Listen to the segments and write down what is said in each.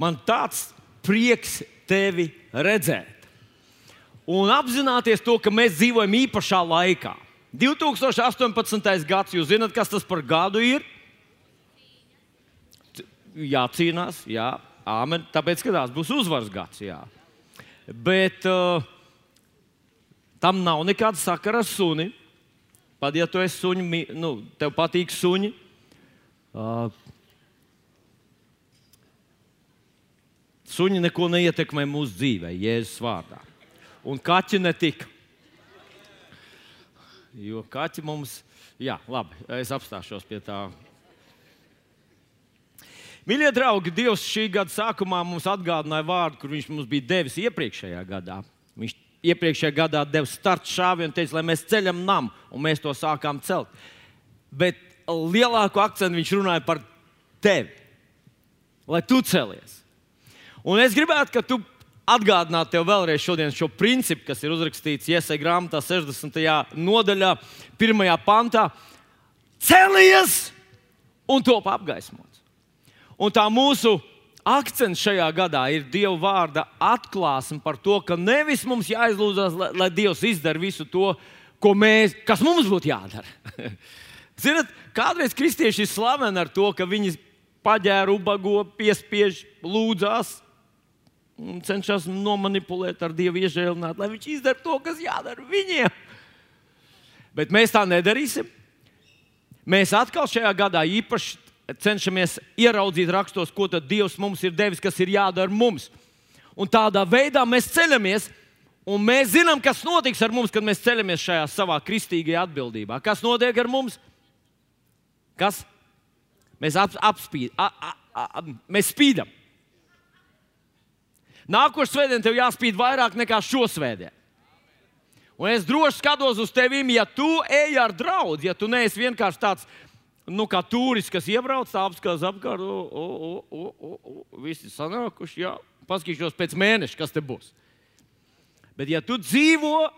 Man tāds prieks tevi redzēt. Un apzināties to, ka mēs dzīvojam īpašā laikā. 2018. gads, jūs zināt, kas tas par gadu ir? Jācīnās, jā, amen. Tāpēc, ka tās būs uzvaras gads. Jā. Bet uh, tam nav nekāda sakara ar suni. Pat ja tu esi suņi, nu, tev patīk suņi. Uh, suņi neko neietekmē mūsu dzīvē, Jēzus vārdā. Un kaķi netika. Jo kaķi mums, jā, labi, es apstāšos pie tā. Mīļie draugi, Dievs šī gada sākumā mums atgādināja vārdu, kur Viņš mums bija devis iepriekšējā gadā. Viņš iepriekšējā gadā deva starta šāvienu un teica, lai mēs ceļam namu, un mēs to sākām celt. Bet lielāku akcentu viņš runāja par tevi, lai tu celies. Un es gribētu, ka tu atgādināt tev vēlreiz šo principu, kas ir uzrakstīts Iesai grāmatā, 60. nodaļā, 1. pantā. Celies un top apgaismots. Un tā mūsu akcents šajā gadā ir Dieva vārda atklāsme par to, ka nevis mums jāizlūdzas, lai, lai Dievs izdara visu to, mēs, kas mums būtu jādara. Ziniet, kādreiz kristieši ir slaveni ar to, ka viņi paģēra, ubago, piespiež, lūdzās, cenšas nomanipulēt ar Dievu iežēlināt, lai viņš izdara to, kas jādara viņiem. Bet mēs tā nedarīsim. Mēs atkal šajā gadā īpaši cenšamies ieraudzīt rakstos, ko Dievs mums ir devis, kas ir jādara mums. Un tādā veidā mēs ceļamies, un mēs zinām, kas notiks ar mums, kad mēs ceļamies šajā savā kristīgajā atbildībā. Kas notiek ar mums? Kas? Mēs ap, apspīd, a, a, a, mēs spīdam. Nākošais svētdien tev jāspīd vairāk nekā šo svētdienu. Un es droši skatos uz tevi, ja tu ej ar draugu, ja tu neesi vienkārši tāds nu, kā turists, kas iebrauc, apskatās apkārt, o, o, o, o, visi sanākuši. Jā, paskatīšos pēc mēneša, kas te būs. Bet, ja tu dzīvo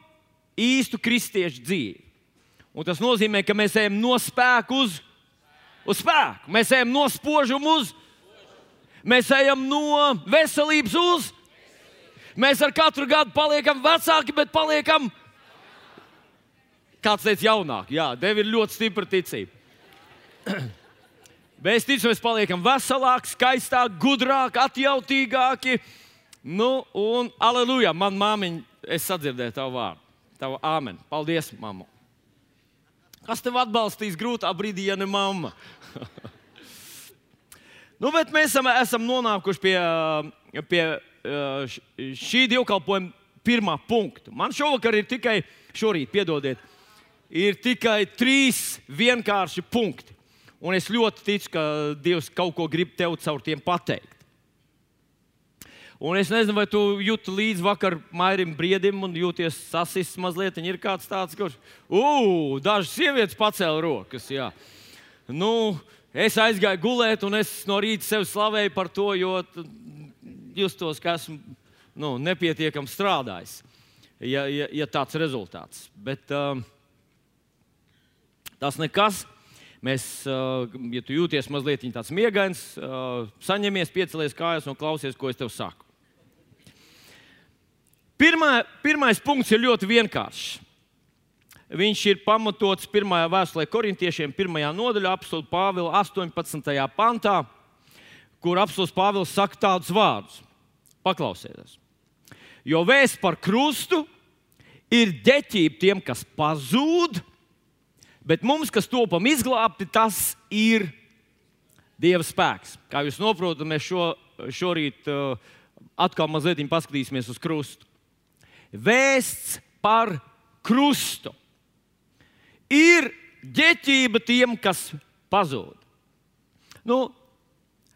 īstu kristiešu dzīvi, un tas nozīmē, ka mēs ejam no spēka uz, uz spēku, mēs ejam no spožuma uz, mēs ejam no veselības uz Mēs ar katru gadu paliekam vecāki, bet paliekam. Kāds teica, jaunāki. Jā, Dievam ir ļoti stipra ticība. Mēs ticam, mēs paliekam veselāki, skaistāki, gudrāki, atjautīgāki. Nu, un, aleluja, man māmiņa, es sadzirdēju tavu vārdu, tavu āmeni. Paldies, mamma. Kas tev atbalstīs grūtā brīdī, ja ne mamma? nu, bet mēs esam, esam nonākuši pie, pie šī dievkalpojuma pirmā punkta. Man šovakar ir tikai, šorīt, piedodiet, ir tikai trīs vienkārši punkti. Un es ļoti ticu, ka Dievs kaut ko grib tev caur tiem pateikt. Un es nezinu, vai tu jūti līdzi vakar Mairim Briedim un jūties sasists mazliet. Ir kāds tāds, kurš, ugh, dažas sievietes pacēla rokas. Jā. Nu, es aizgāju gulēt, un es no rīta sevi slavēju par to, jo justos, ka esmu nu, nepietiekami strādājis, ja, ja, ja tāds rezultāts. Bet um, tas nekas. Mēs, uh, ja tu jūties mazliet tāds miegains, uh, saņemies, piecelies kājās un klausies, ko es tev saku. Pirmā, pirmais punkts ir ļoti vienkāršs. Viņš ir pamatots pirmajā vēstulē korintiešiem, pirmajā nodaļā, apstulta Pāvila 18. pantā kur apelsīns Pāvils saka tādus vārdus. Paklausieties! Jo vēsts par krustu ir deķība tiem, kas pazūd, bet mums, kas topam izglābti, tas ir Dieva spēks. Kā jūs saprotat, mēs šo, šorīt uh, atkal mazliet paskatīsimies uz krustu. Vēsts par krustu ir ģeķība tiem, kas pazūd. Nu,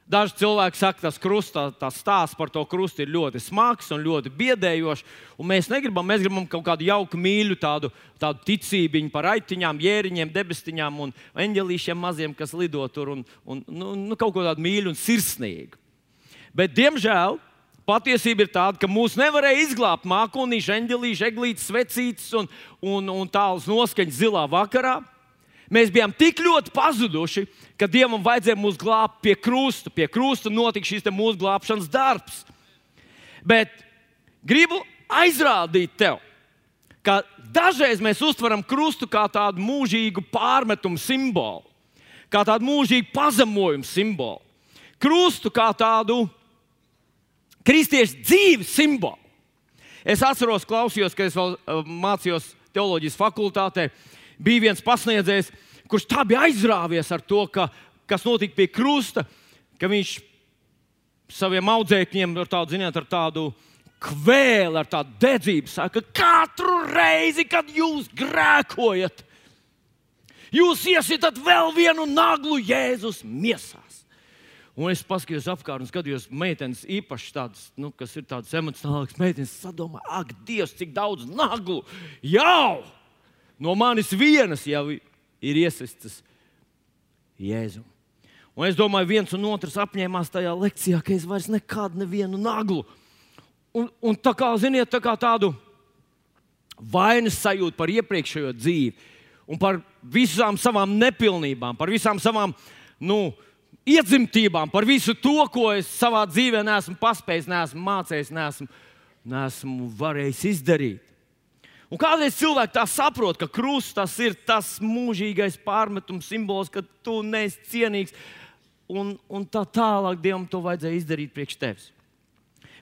Daži cilvēki saka, tas krustā, tas stāsts par to krustu ir ļoti smags un ļoti biedējošs. Un mēs negribam, mēs gribam kaut kādu jauku mīļu, tādu, tādu ticību par aitiņām, jēriņiem, debestiņām un eņģelīšiem maziem, kas lido tur un, un nu, nu, kaut ko tādu mīļu un sirsnīgu. Bet, diemžēl, patiesība ir tāda, ka mūs nevarēja izglābt mākonīši, eņģelīši, eglītes, vecītes un, un, un tāls noskaņas zilā vakarā. Mēs bijām tik ļoti pazuduši, ka Dievam vajadzēja mūs glābt pie krusta. Pie krusta notika šis mūsu glābšanas darbs. Bet gribu aizrādīt tev, ka dažreiz mēs uztveram krustu kā tādu mūžīgu pārmetumu simbolu, kā tādu mūžīgu pazemojumu simbolu, krustu kā tādu kristiešu dzīves simbolu. Es atceros, klausījos, kad es vēl uh, mācījos teoloģijas fakultātē. Bija viens pasniedzējs, kurš tā bija aizrāvies ar to, ka, kas notika pie krusta, ka viņš saviem audzēkņiem ar tādu, ziniet, ar tādu kvēli, ar tādu dedzību saka, ka katru reizi, kad jūs grēkojat, jūs iesietat vēl vienu naglu Jēzus miesā. Un es paskatījos apkārt un skatījos, meitenes īpaši tādas, nu, kas ir tādas emocionālas meitenes. Es domāju, ak, Dievs, cik daudz naglu jau no manis vienas jau ir iesistas Jēzum. Un es domāju, viens un otrs apņēmās tajā lekcijā, ka es vairs nekādu nevienu naglu. Un, un tā kā, ziniet, tā kā tādu vainas sajūtu par iepriekšējo dzīvi un par visām savām nepilnībām, par visām savām, nu, iedzimtībām, par visu to, ko es savā dzīvē neesmu paspējis, neesmu mācījis, neesmu, neesmu varējis izdarīt. Un kādreiz cilvēki tā saprot, ka krusts tas ir tas mūžīgais pārmetums, simbols, ka tu neesi cienīgs, un, un tā tālāk Dievam to vajadzēja izdarīt priekš tevis.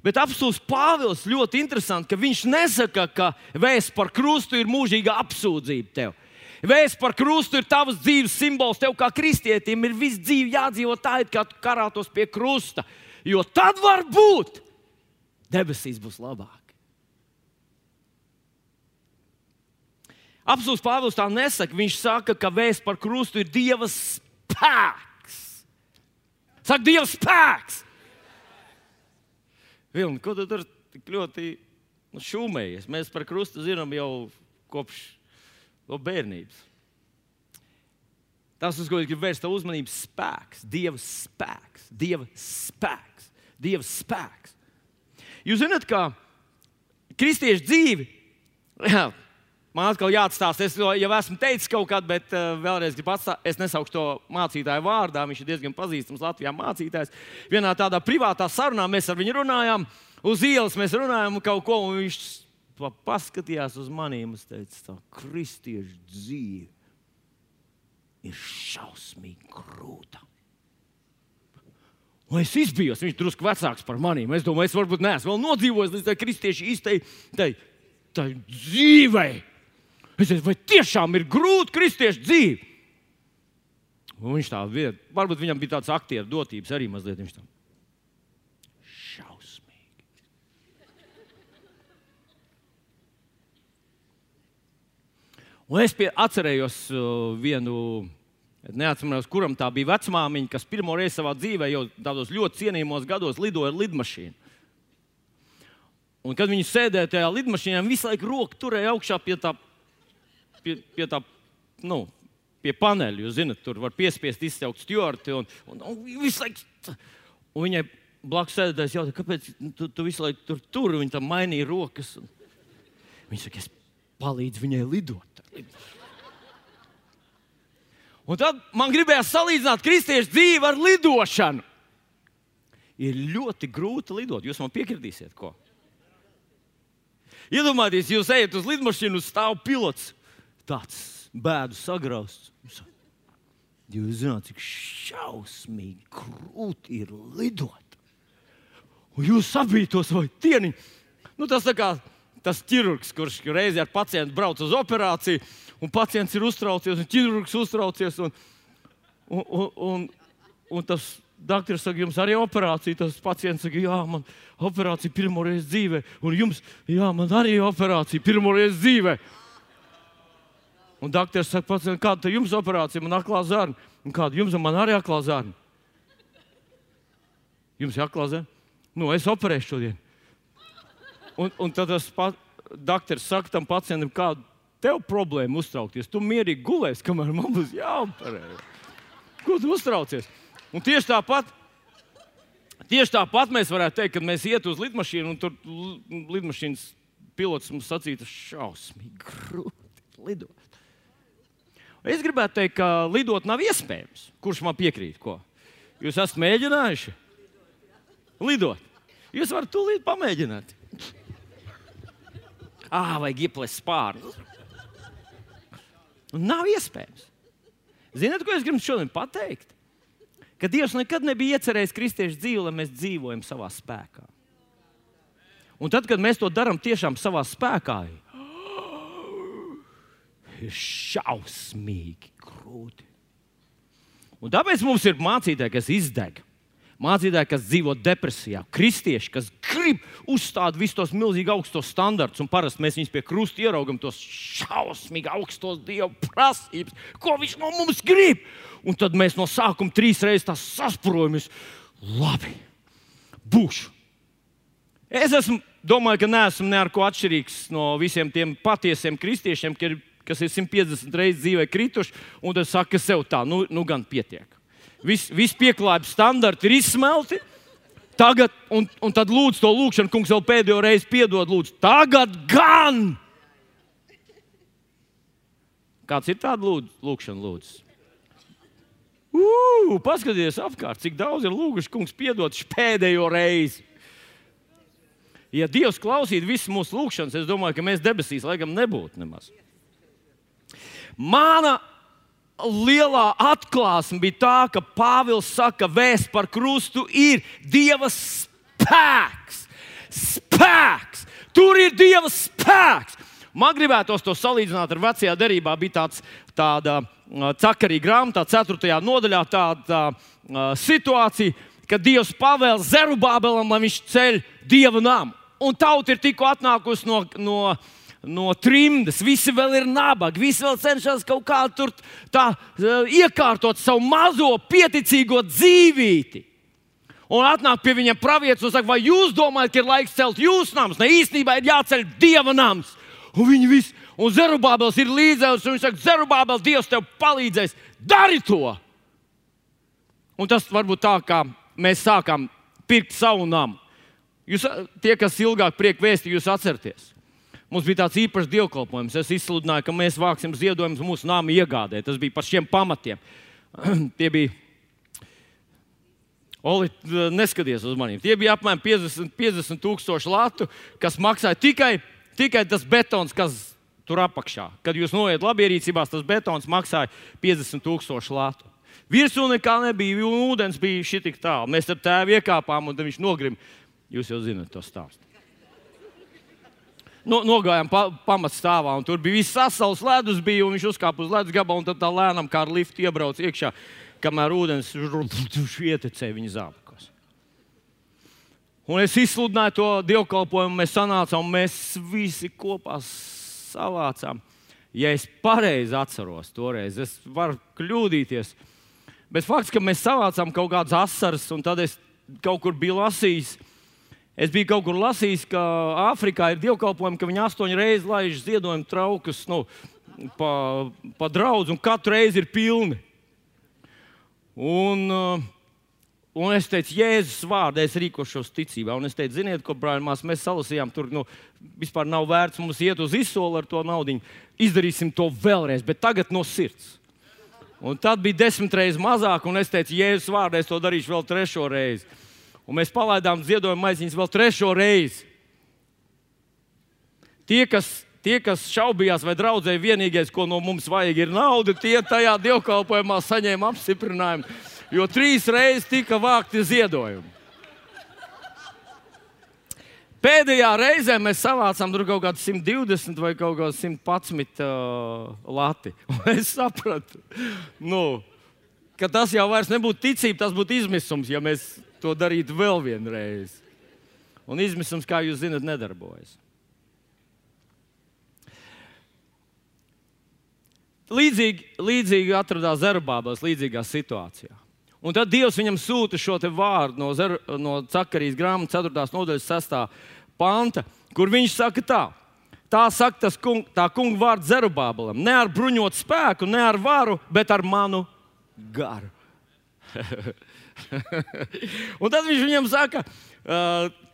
Bet apelsīns Pāvils ļoti interesanti, ka viņš nesaka, ka vēsts par krustu ir mūžīga apsūdzība tev. Vēsts par krustu ir tavs dzīves simbols. Tev kā kristietim ir viss dzīve jādzīvo tā, it kā tu karātos pie krusta. Jo tad var būt debesīs būs labāk. Apsūdz Pāvils tā nesaka. Viņš saka, ka vēsts par krustu ir Dieva spēks. Saka, Dieva spēks! Vilni, ko tu tur tik ļoti nu, šūmējies? Mēs par krustu zinām jau kopš no bērnības. Tas, uz ko es gribu vērst tavu uzmanību, ir spēks, Dieva spēks, Dieva spēks, Dieva spēks. Jūs zināt, ka kristiešu dzīve, man atkal jāatstāsta, es jau esmu teicis kaut kad, bet uh, vēlreiz gribu atstāt, es nesaukšu to mācītāju vārdā, viņš ir diezgan pazīstams Latvijā mācītājs. Vienā tādā privātā sarunā mēs ar viņu runājām, uz ielas mēs runājām kaut ko, un viņš paskatījās uz maniem un teica, tā kristiešu dzīve ir šausmīgi grūta. Un es izbijos, viņš ir drusku vecāks par maniem. Es domāju, es varbūt neesmu vēl nodzīvojis līdz tai kristiešu īstai dzīvei. Es teicu, vai tiešām ir grūti kristiešu dzīve? Un viņš tā vieta, varbūt viņam bija tāds aktieru dotības arī mazliet. Viņš tā Un es pie, atcerējos uh, vienu, neatceros, kuram tā bija vecmāmiņa, kas pirmo reizi savā dzīvē, jau tādos ļoti cienījamos gados, lidoja ar lidmašīnu. Un kad viņi sēdēja tajā lidmašīnā, visu laiku roku turēja augšā pie tā, pie, pie tā nu, pie paneļa. Jūs zināt, tur var piespiest izsaukt stūri. Un, un, un, visu laiku, un viņai blakus sēdētājs jautā, kāpēc tu, tu visu laiku tur tur? Viņa tam mainīja rokas. Viņa saka, es palīdzu viņai lidot. Un tad man gribējās salīdzināt kristiešu dzīvi ar lidošanu. Ir ļoti grūti lidot. Jūs man piekritīsiet, ko? Iedomājieties, jūs ejat uz lidmašīnu, stāv pilots, tāds bēdu sagrausts. Jūs zināt, cik šausmīgi grūti ir lidot. Un jūs sabītos vai tieni. Nu, tas kā tas ķirurgs, kurš reizē ar pacientu brauc uz operāciju, un pacients ir uztraucies, un ķirurgs uztraucies. Un, un, un, un, un tas Dakteris saka, jums arī operācija. Tas pacients saka, jā, man operācija pirmo reizi dzīvē. Un jums, jā, man arī operācija pirmo reizi dzīvē. Un dakteris saka, pacients, kāda ir jums operācija? Man aklā zārna. Un kāda jums man arī aklā zārna? Jums ir aklā zārna? Nu, es operēšu šodien. Un, un tad tas doktors saka tam pacientam, kāda tev problēma uztraukties. Tu mierīgi gulēsi, kamēr man būs jāoperē. Ko tu uztraucies? Un tieši tāpat. Tieši tāpat mēs varētu teikt, kad mēs ietu uz lidmašīnu, un tur lidmašīnas pilots mums sacīja, tas šausmīgi grūti lidot. Es gribētu teikt, ka lidot nav iespējams. Kurš man piekrīt? Ko? Jūs esat mēģinājuši lidot. Jūs varat tūlīt pamēģināt. Ah, vajag ieplēst spārnus. Nav iespējams. Ziniet, ko es gribu šodien pateikt? Ka Dievs nekad nebija iecerējis kristiešu dzīvi, lai mēs dzīvojam savā spēkā. Un tad, kad mēs to darām tiešām savā spēkā, ir šausmīgi grūti. Un tāpēc mums ir mācītāji, kas izdeg. Mācītāji, kas dzīvo depresijā, kristieši, kas grib uzstāt visus tos milzīgi augstos standartus, un parasti mēs viņus pie krusta ieraugam, tos šausmīgi augstos dievu prasības, ko viņš no mums grib. Un tad mēs no sākuma trīs reizes tās sasprojamies. Labi, būšu. Es esmu, domāju, ka neesmu neko atšķirīgs no visiem tiem patiesiem kristiešiem, kas ir 150 reizes dzīvē krituši, un tad saka sev tā, nu, nu gan pietiek vis, visi pieklājības standarti ir izsmelti. Tagad, un, un tad lūdzu to lūgšanu, kungs, vēl pēdējo reizi piedod, lūdzu, tagad gan! Kāds ir tāds lūgšana, lūdzu? Ugh, paskatieties apkārt, cik daudz ir lūguši, kungs, piedod pēdējo reizi. Ja Dievs klausītu visas mūsu lūgšanas, es domāju, ka mēs debesīs laikam nebūtu nemaz. Mana lielā atklāsme bija tā, ka Pāvils saka, ka vēsts par krustu ir Dieva spēks. Spēks! Tur ir Dieva spēks! Man gribētos to salīdzināt ar vecajā derībā. Bija tāds, tāda cakarīga grāmatā, 4. nodaļā, tāda tā, situācija, kad Dievs pavēl Zerubābelam, lai viņš ceļ Dieva namu. Un tauta ir tikko atnākusi no, no no trimdas, visi vēl ir nabagi, visi vēl cenšas kaut kā tur tā, iekārtot savu mazo pieticīgo dzīvību. Un atnāk pie viņiem pravietis un saka, vai jūs domājat, ka ir laiks celt jūsu namus? Ne īstenībā ir jāceļ dieva nams. Un viņi visi, un Zerubābels ir līdzēs, un viņš saka, Zerubābels, Dievs tev palīdzēs, dari to! Un tas varbūt tā, kā mēs sākām pirkt savu namu. Jūs, tie, kas ilgāk priek vēsti, jūs atceraties. Mums bija tāds īpašs dievkalpojums. Es izsludināju, ka mēs vāksim ziedojumus mūsu nāmu iegādē. Tas bija par šiem pamatiem. Tie bija. Oli, neskaties uz maniem. Tie bija apmēram 50, 50 tūkstoši latu, kas maksāja tikai, tikai tas betons, kas tur apakšā. Kad jūs noiet labierīcībās, tas betons maksāja 50 tūkstoši latu. Virsū nekā nebija, un ūdens bija šī tik tālu. Mēs ar tēvu iekāpām, un viņš nogrim. Jūs jau zinat to stāstu no, nogājām pa, pamatstāvā, tur bija viss sasals ledus, bija, un viņš uzkāpa uz ledus gabalu, un tad tā lēnām kā ar liftu iebrauc iekšā, kamēr ūdens ietekmēja viņa zābakos. Un es izsludināju to dievkalpojumu, mēs sanācām, mēs visi kopā savācām. Ja es pareizi atceros, toreiz es varu kļūdīties, bet fakts, ka mēs savācām kaut kādas asaras, un tad es kaut kur biju lasījis, Es biju kaut kur lasījis, ka Āfrikā ir dievkalpojumi, ka viņi astoņas reizes laiž ziedojumu traukus nu, pa, pa draugu, un katru reizi ir pilni. Un, uh, un es teicu, Jēzus vārdā es rīkošos ticībā. Un es teicu, ziniet, ko brāļmās mēs salasījām, tur nu, vispār nav vērts mums iet uz izsoli ar to naudu. Izdarīsim to vēlreiz, bet tagad no sirds. Un tad bija desmit reizes mazāk, un es teicu, Jēzus vārdā es to darīšu vēl trešo reizi un mēs palaidām ziedojuma maiziņas vēl trešo reizi. Tie, kas, tie, kas šaubījās, vai draudzēji vienīgais, ko no mums vajag, ir nauda, tie tajā dievkalpojumā saņēma apstiprinājumu, jo trīs reizes tika vākti ziedojumi. Pēdējā reizē mēs savācām tur kaut kādu 120 vai kaut kādu 111 uh, lati. Un es sapratu, nu, ka tas jau nebūtu ticība, tas būtu izmisums, ja mēs to darīt vēl vienreiz. Un izmisums, kā jūs zinat, nedarbojas. Līdzīgi, līdzīgi atradās Zerubābels līdzīgā situācijā. Un tad Dievs viņam sūta šo vārdu no, Zer, no Cakarijas grāmatas 4. nodaļas 6. panta, kur viņš saka tā. Tā saka tas kung, tā kunga vārds Zerubābelam. Ne ar bruņotu spēku, ne ar varu, bet ar manu garu. un tad viņš viņam saka,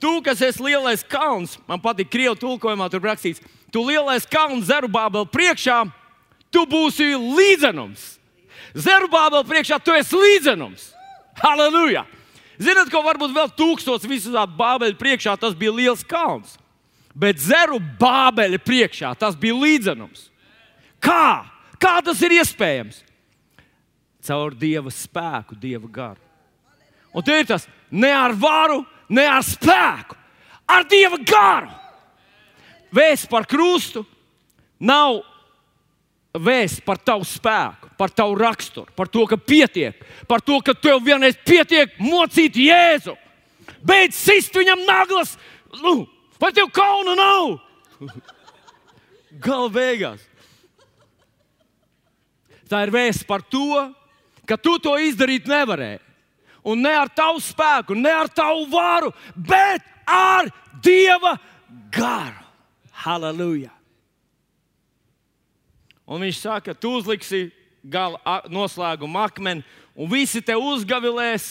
tu, kas esi lielais kauns, man patīk krievu tulkojumā, tur rakstīts, tu lielais kauns Zerubābel priekšā, tu būsi līdzenums. Zerubābel priekšā tu esi līdzenums. Halleluja! Ziniet, ko varbūt vēl tūkstots visādi bābeļu priekšā tas bija liels kalns. Bet zeru bābeļu priekšā tas bija līdzenums. Kā? Kā tas ir iespējams? Caur dieva spēku, dieva garu. Un tie ir tas ne ar varu, ne ar spēku, ar dieva garu. Vēsts par krustu nav vēsts par tavu spēku, par tavu raksturu, par to, ka pietiek, par to, ka tev vienreiz pietiek mocīt Jēzu. Beidz sist viņam naglas, nu, vai tev kauna nav? Gala beigās. Tā ir vēsts par to, ka tu to izdarīt nevarēji. Un ne ar tavu spēku, ne ar tavu varu, bet ar Dieva garu. Halleluja! Un viņš saka, tu uzliksi gala noslēguma akmeni, un visi te uzgavilēs,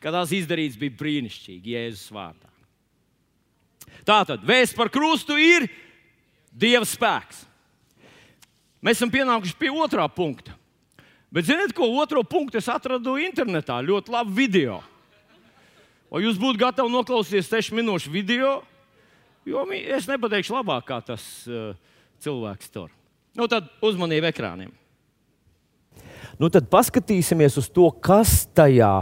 ka tas izdarīts bija brīnišķīgi Jēzus vārdā. Tātad vēsts par krustu ir Dieva spēks. Mēs esam pienākuši pie otrā punkta. Bet ziniet, ko otro punktu es atradu internetā? Ļoti labu video. Vai jūs būtu gatavi noklausīties 6 minūšu video? Jo es nepateikšu labāk, kā tas uh, cilvēks tur. Nu, tad uzmanību ekrāniem. Nu, tad paskatīsimies uz to, kas tajā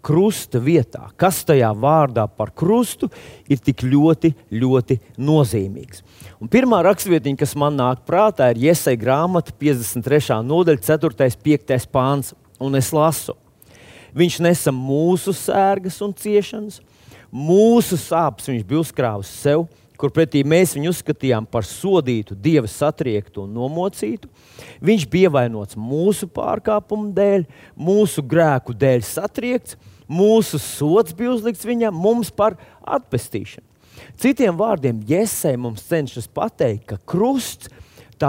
krusta vietā, kas tajā vārdā par krustu ir tik ļoti, ļoti nozīmīgs. Un pirmā rakstvietiņa, kas man nāk prātā, ir Iesai grāmata 53. nodaļa, 4. un 5. pāns, un es lasu. Viņš nesa mūsu sērgas un ciešanas, mūsu sāpes viņš bija uzkrāvis sev kur pretī mēs viņu uzskatījām par sodītu, dieva satriektu un nomocītu. Viņš bija ievainots mūsu pārkāpumu dēļ, mūsu grēku dēļ satriekts, mūsu sots bija uzlikts viņam, mums par atpestīšanu. Citiem vārdiem, Jēzus mums cenšas pateikt, ka krusts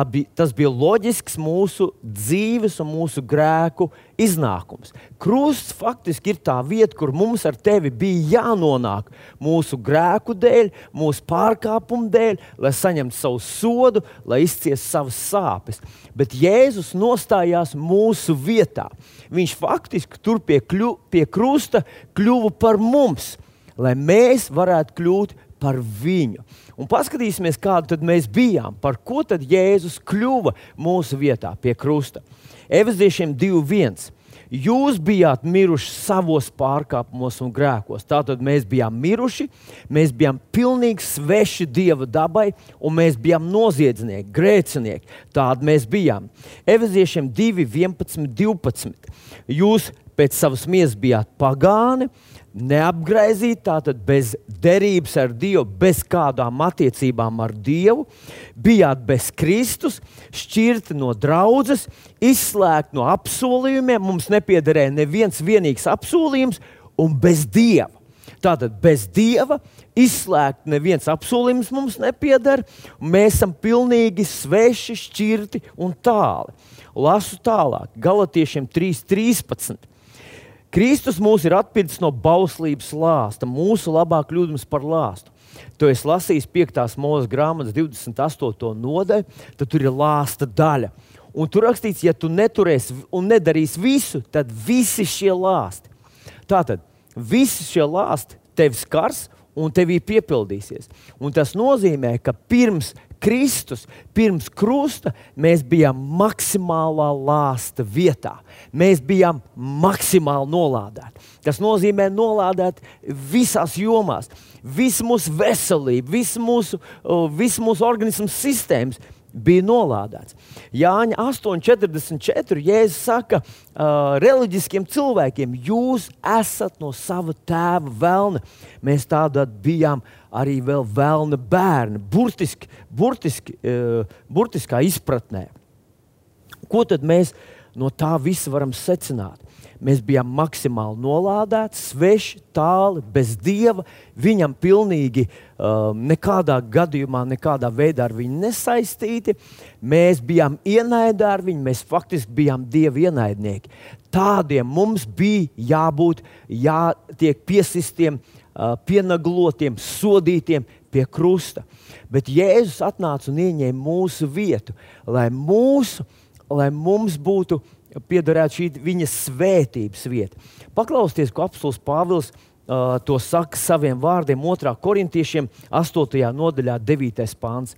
bija, tas bija loģisks mūsu dzīves un mūsu grēku iznākums. Krusts faktiski ir tā vieta, kur mums ar tevi bija jānonāk mūsu grēku dēļ, mūsu pārkāpumu dēļ, lai saņemtu savu sodu, lai izciestu savas sāpes. Bet Jēzus nostājās mūsu vietā. Viņš faktiski tur pie, kļu, pie krusta kļuva par mums, lai mēs varētu kļūt par viņu. Un paskatīsimies, kāda mēs bijām, par ko tad Jēzus kļuva mūsu vietā pie krusta. Efeziešiem 2.1. Jūs bijāt miruši savos pārkāpumos un grēkos. Tātad mēs bijām miruši, mēs bijām pilnīgi sveši Dieva dabai, un mēs bijām noziedznieki, grēcinieki. Tādi mēs bijām. Efeziešiem 2, 11, 12. Jūs pēc savas miesas bijāt pagāni, neapgraizīti, tātad bez derības ar Dievu, bez kādām attiecībām ar Dievu, bijāt bez Kristus, šķirti no draudzes, izslēgti no apsolījumiem, mums nepiederēja neviens vienīgs apsolījums, un bez Dieva. Tātad bez Dieva izslēgt neviens apsolījums mums nepieder, mēs esam pilnīgi sveši, šķirti un tāli. Lasu tālāk, Galatiešiem 3.13. Kristus mūs ir atpircis no bauslības lāsta, mūsu labā kļūdams par lāstu. Tu esi lasījis 5. mūža grāmatas 28. nodaļu, tad tur ir lāsta daļa. Un tur rakstīts, ja tu neturēsi un nedarīsi visu, tad visi šie lāsti. Tātad visi šie lāsti tevi skars un tevī piepildīsies. Un tas nozīmē, ka pirms Kristus, pirms krusta, mēs bijām maksimālā lāsta vietā. Mēs bijām maksimāli nolādēti. Tas nozīmē nolādēt visās jomās. Visa mūsu veselība, visa mūsu, visa mūsu organismu sistēmas bija nolādēts. Jāņa 8,44. Jēzus saka uh, reliģiskiem cilvēkiem, jūs esat no sava tēva vēlna. Mēs tādi bijām arī vēl vēlna bērni, burtiski, burtiski, uh, burtiskā izpratnē. Ko tad mēs no tā visa varam secināt? Mēs bijām maksimāli nolādēti, sveši, tāli, bez dieva. Viņam pilnīgi uh, nekādā gadījumā, nekādā veidā ar viņu nesaistīti. Mēs bijām ienaidnieki ar viņu, mēs faktiski bijām dieva ienaidnieki. Tādiem mums bija jābūt, jātiek piesistiem, uh, pienaglotiem, sodītiem pie krusta. Bet Jēzus atnāca un ieņēma mūsu vietu, lai, mūsu, lai mums būtu piederētu šī viņa svētības vieta. Paklausieties, ko apelsīns Pāvils uh, to saka saviem vārdiem 2. korintiešiem 8. nodaļā, 9. pāns.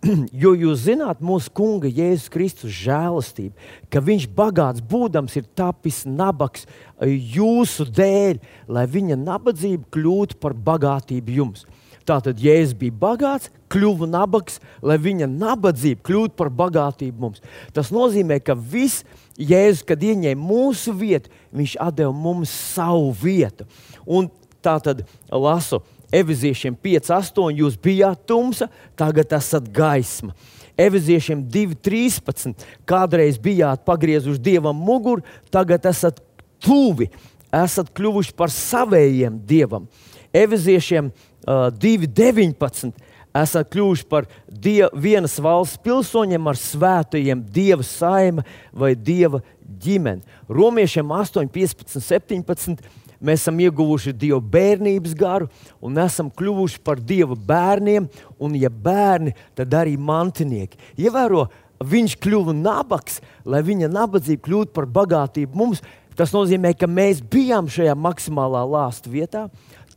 jo jūs zināt, mūsu kunga Jēzus Kristus žēlastību, ka viņš bagāts būdams ir tapis nabaks jūsu dēļ, lai viņa nabadzība kļūtu par bagātību jums. Tātad Jēzus bija bagāts, kļuva nabaks, lai viņa nabadzība kļūtu par bagātību mums. Tas nozīmē, ka viss Jēzus, kad ieņēma mūsu vietu, viņš deva mums savu vietu. Un tā tad lasu Eviziešiem 5,8. Jūs bijāt tumsa, tagad esat gaisma. Eviziešiem 2,13. Kādreiz bijāt pagriezuši dievam muguru, tagad esat tuvi, esat kļuvuši par savējiem dievam. Eviziešiem uh, 2,19 esat kļuvuši par diev, vienas valsts pilsoņiem ar svētajiem dieva saima vai dieva ģimeni. Romiešiem 8, 15, 17. Mēs esam ieguvuši Dieva bērnības garu un esam kļuvuši par Dieva bērniem, un, ja bērni, tad arī mantinieki. Ievēro, viņš kļuva nabaks, lai viņa nabadzība kļūtu par bagātību mums. Tas nozīmē, ka mēs bijām šajā maksimālā lāstu vietā,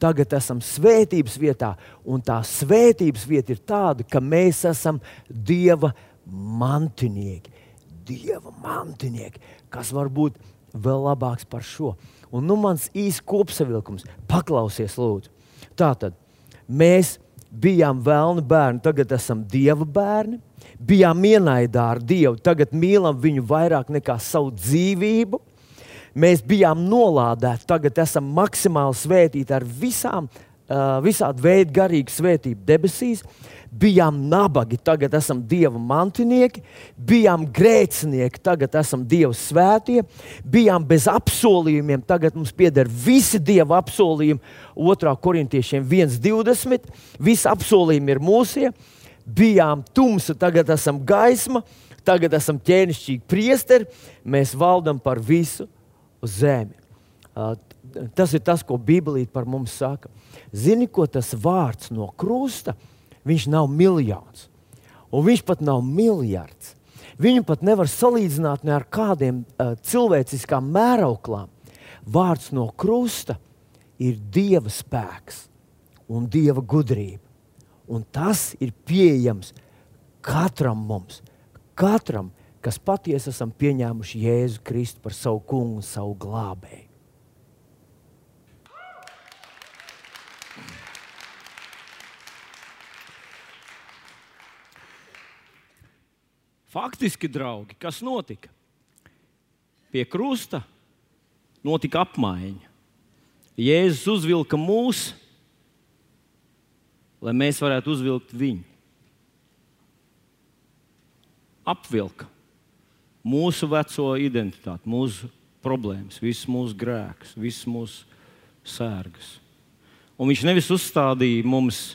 tagad esam svētības vietā, un tā svētības vieta ir tāda, ka mēs esam Dieva mantinieki. Dieva mantinieki, kas var būt vēl labāks par šo. Un nu mans īsts kopsavilkums, paklausies, lūdzu. Tātad mēs bijām vēlni bērni, tagad esam Dieva bērni. Bijām ienaidā ar Dievu, tagad mīlam viņu vairāk nekā savu dzīvību Mēs bijām nolādēti, tagad esam maksimāli svētīti ar visām, visādi veidi garīgu svētību debesīs. Bijām nabagi, tagad esam Dieva mantinieki, bijām grēcinieki, tagad esam Dieva svētie, bijām bez apsolījumiem, tagad mums pieder visi Dieva apsolījumi. 2. korintiešiem 1,20. Visi apsolījumi ir mūsie, bijām tumsa, tagad esam gaisma, tagad esam ķēnišķīgi priesteri, mēs valdam par visu zemi. Tas ir tas, ko Bībelī par mums saka. Zini, ko tas vārds no krusta? Viņš nav miljons, un viņš pat nav miljards. Viņu pat nevar salīdzināt ne ar kādiem uh, cilvēciskām mērauklām. Vārds no krusta ir Dieva spēks un Dieva gudrība. Un tas ir pieejams katram mums, katram, kas patiesi esam pieņēmuši Jēzu Kristu par savu kungu un savu glābēju. Faktiski, draugi, kas notika? Pie krusta notika apmaiņa. Jēzus uzvilka mūs, lai mēs varētu uzvilkt viņu. Apvilka mūsu veco identitāti, mūsu problēmas, visus mūsu grēkus, visus mūsu sērgas. Un viņš nevis uzstādīja mums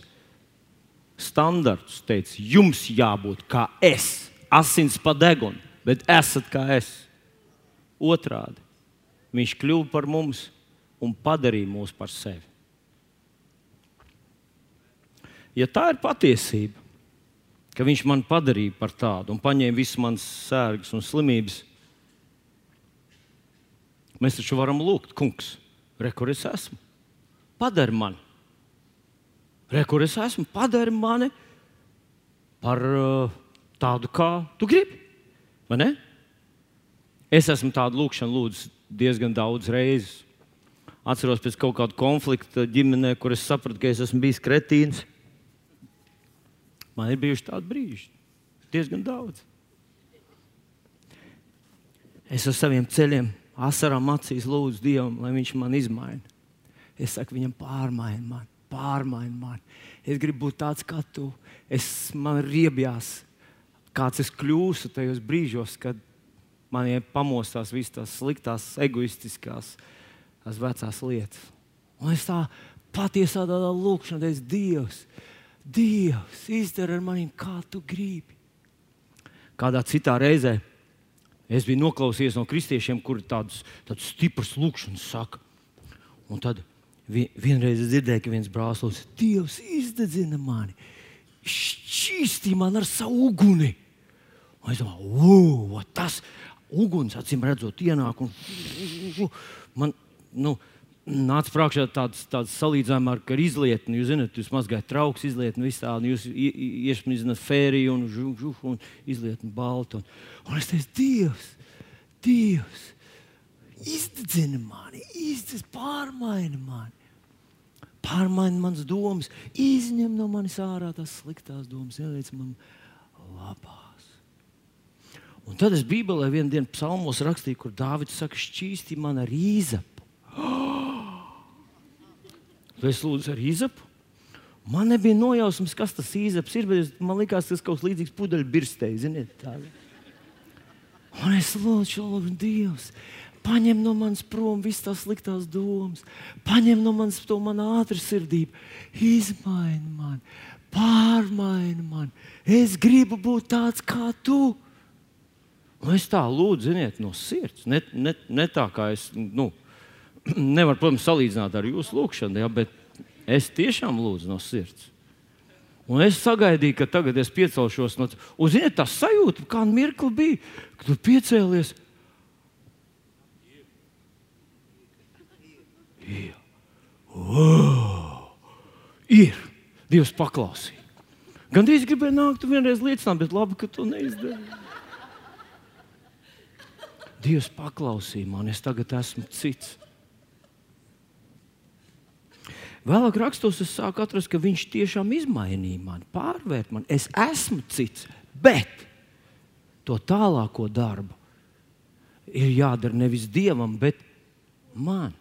standartus, teica, jums jābūt kā es, asins pa degunu, bet esat kā es. Otrādi, viņš kļuva par mums un padarīja mūs par sevi. Ja tā ir patiesība, ka viņš man padarīja par tādu un paņēma visas manas sērgas un slimības. Mēs taču varam lūgt, kungs, re, kur es esmu. Padari mani, re, kur es esmu, padari mani par uh, tādu, kā tu gribi. Es esmu tādu lūgšanu lūdzis diezgan daudz reizes. Atceros pēc kaut kāda konflikta ģimenē, kur es sapratu, ka es esmu bijis kretīns. Man ir bijuši tādi brīži, diezgan daudz. Es ar saviem ceļiem, asarām acīs lūdzu Dievam, lai Viņš man izmaina. Es saku, viņam pārmaini man, pārmaini man. Es gribu būt tāds kā tu. Es man riebjās, kāds es kļūstu tajos brīžos, kad man ir pamostās visas tās sliktās, egoistiskās, tās vecās lietas. Un es tā patiesā tādā lūkšanā teicu, Dievs, Dievs, izdara ar maniem, kā tu gribi. Kādā citā reizē es biju noklausījies no kristiešiem, kuri tādus, tādus stiprus lūkšanas saka. Un tad Vi- Vienreiz dzirdēju, ka viens brālis teica, Dievs izdedzina mani, šķīstīja man ar savu uguni. Un es domāju, wow, tas uguns, acīm redzot, ienāk. Un, man, nu, Nāca prātā tāds, tāds salīdzinājums ar, ar izlietni. Jūs zināt, jūs mazgājat trauks, izlietni, visu tādu. Jūs iesprūdzināt fēriju un, žu, žu, un izlietni baltu. Un, un es teicu, Dievs, Dievs, izdedzina mani, izdedzina, pārmaina mani. Pārmaina manas domas, izņem no manis ārā tās sliktās domas, ieliec man labās. Un tad es Bībelē vienā dienā psalmos rakstīju, kur Dārvids saka, šķīsti man ar īzapu. Es lūdzu ar īzapu. Man nebija nojausmas, kas tas īzaps ir, bet man liekas, tas kaut kas līdzīgs pudeļbirstei. Ziniet, tā. Un es lūdzu, lūdzu, Dievs, paņem no manis prom visas tās sliktās domas, paņem no manis to manu ātru sirdību, izmaini mani, pārmaini mani. Es gribu būt tāds kā tu. Un es tā lūdzu, ziniet, no sirds. Ne, ne, ne tā kā es. Nu, Nevar, protams, salīdzināt ar jūsu lūgšanu, ja, bet es tiešām lūdzu no sirds. Un es sagaidīju, ka tagad es piecelšos no tā. Ziniet, tā sajūta, kāda mirkli bija, kad tu piecēlies. Wow. Ir. Dievs paklausīja. Gan drīz gribēju nākt, tu vienreiz liecināt, bet labi, ka tu neizdarīji. Dievs paklausīja man, es tagad esmu cits. Vēlāk rakstos es sāku atrast, ka viņš tiešām izmainīja mani, pārvērt mani. Es esmu cits, bet to tālāko darbu ir jādara nevis dievam, bet man.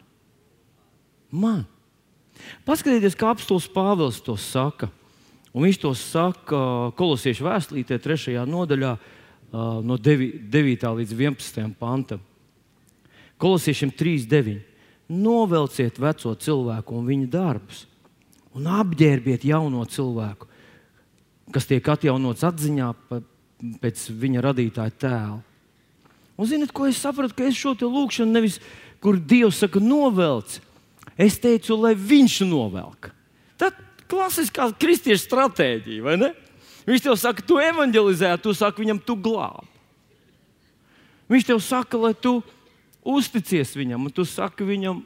Man. Paskatieties, kā apstults Pāvils to saka. Un viņš to saka kolosiešu vēstulītē, 3. nodaļā, no 9. līdz 11. pantam. Kolosiešiem 3.9. Novelciet veco cilvēku un viņa darbus, un apģērbiet jauno cilvēku, kas tiek atjaunots atziņā pēc viņa radītāja tēla. Un zinot, ko es sapratu, ka es šo lūkšanu nevis, kur Dievs saka, novelc, es teicu, lai viņš novelk. Tad klasiskā kristiešu stratēģija, vai ne? Viņš tev saka, tu evanģelizē, tu saki viņam, tu glābi. Viņš tev saka, lai tu uzticies viņam, un tu saki viņam,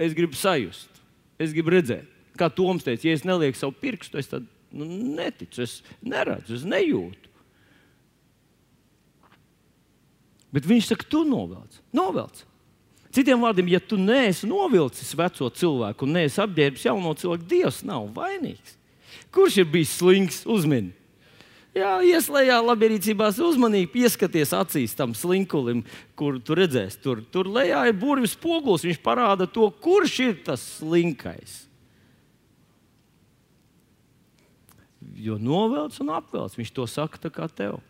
es gribu sajust, es gribu redzēt. Kā Toms teica, ja es nelieku savu pirkstu, es tad nu, neticu, es neredzu, es nejūtu. Bet viņš saka, tu novelc. novelc. Citiem vārdiem, ja tu neesi novilcis veco cilvēku un neesi apģērbis jauno cilvēku, Dievs nav vainīgs. Kurš ir bijis slings? Uzmini! Jā, ieslēgā labierīcībās uzmanīgi, pieskaties acīs tam slinkulim, kur tu redzēsi. Tur, tur lejā ir burvis poguls, viņš parāda to, kurš ir tas slinkais. Jo novelc un apvelc, viņš to saka tā kā tev.